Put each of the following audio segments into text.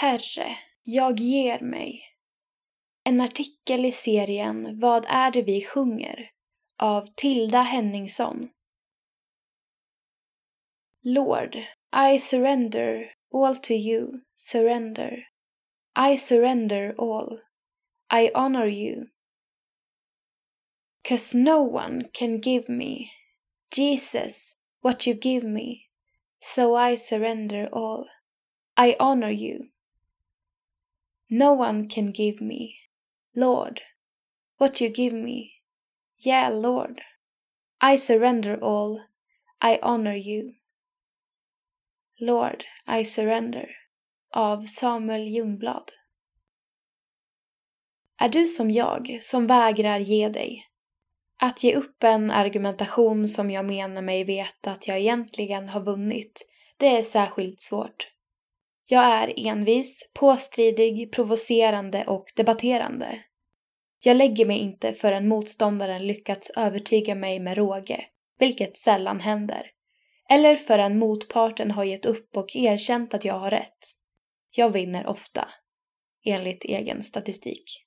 Herre, jag ger mig. En artikel i serien Vad är det vi sjunger? av Tilda Henningsson. Lord, I surrender all to you, surrender. I surrender all. I honor you. Cause no one can give me, Jesus, what you give me, so I surrender all. I honor you. No one can give me, Lord, what you give me. Yeah, Lord. I surrender all. I honor you. Lord, I surrender av Samuel Ljungblad. Är du som jag, som vägrar ge dig? Att ge upp en argumentation som jag menar mig veta att jag egentligen har vunnit, det är särskilt svårt. Jag är envis, påstridig, provocerande och debatterande. Jag lägger mig inte förrän motståndaren lyckats övertyga mig med råge, vilket sällan händer. Eller förrän motparten har gett upp och erkänt att jag har rätt. Jag vinner ofta, enligt egen statistik.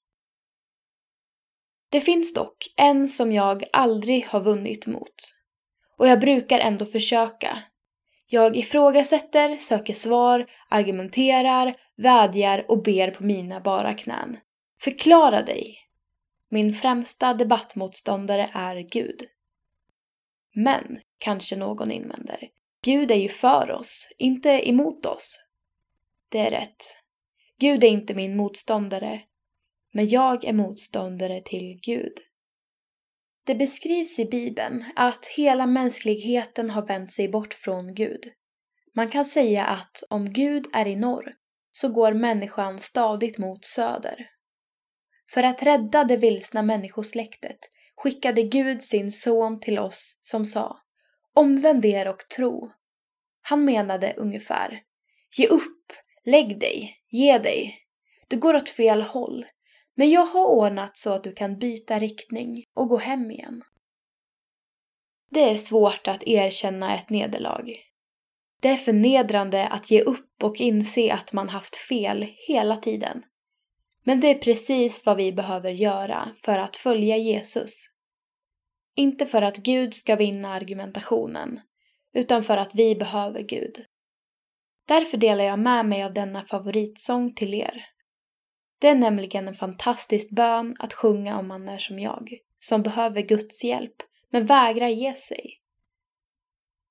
Det finns dock en som jag aldrig har vunnit mot. Och jag brukar ändå försöka. Jag ifrågasätter, söker svar, argumenterar, vädjar och ber på mina bara knän. Förklara dig! Min främsta debattmotståndare är Gud. Men, kanske någon invänder, Gud är ju för oss, inte emot oss. Det är rätt. Gud är inte min motståndare, men jag är motståndare till Gud. Det beskrivs i Bibeln att hela mänskligheten har vänt sig bort från Gud. Man kan säga att om Gud är i norr så går människan stadigt mot söder. För att rädda det vilsna människosläktet skickade Gud sin son till oss som sa Omvänd er och tro. Han menade ungefär Ge upp, lägg dig, ge dig. Du går åt fel håll. Men jag har ordnat så att du kan byta riktning och gå hem igen. Det är svårt att erkänna ett nederlag. Det är förnedrande att ge upp och inse att man haft fel hela tiden. Men det är precis vad vi behöver göra för att följa Jesus. Inte för att Gud ska vinna argumentationen, utan för att vi behöver Gud. Därför delar jag med mig av denna favoritsång till er. Det är nämligen en fantastisk bön att sjunga om man är som jag, som behöver Guds hjälp, men vägrar ge sig.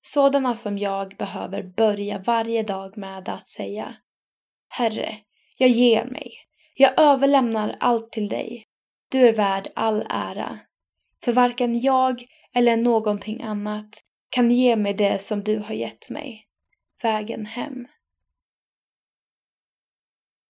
Sådana som jag behöver börja varje dag med att säga Herre, jag ger mig. Jag överlämnar allt till dig. Du är värd all ära. För varken jag eller någonting annat kan ge mig det som du har gett mig. Vägen hem.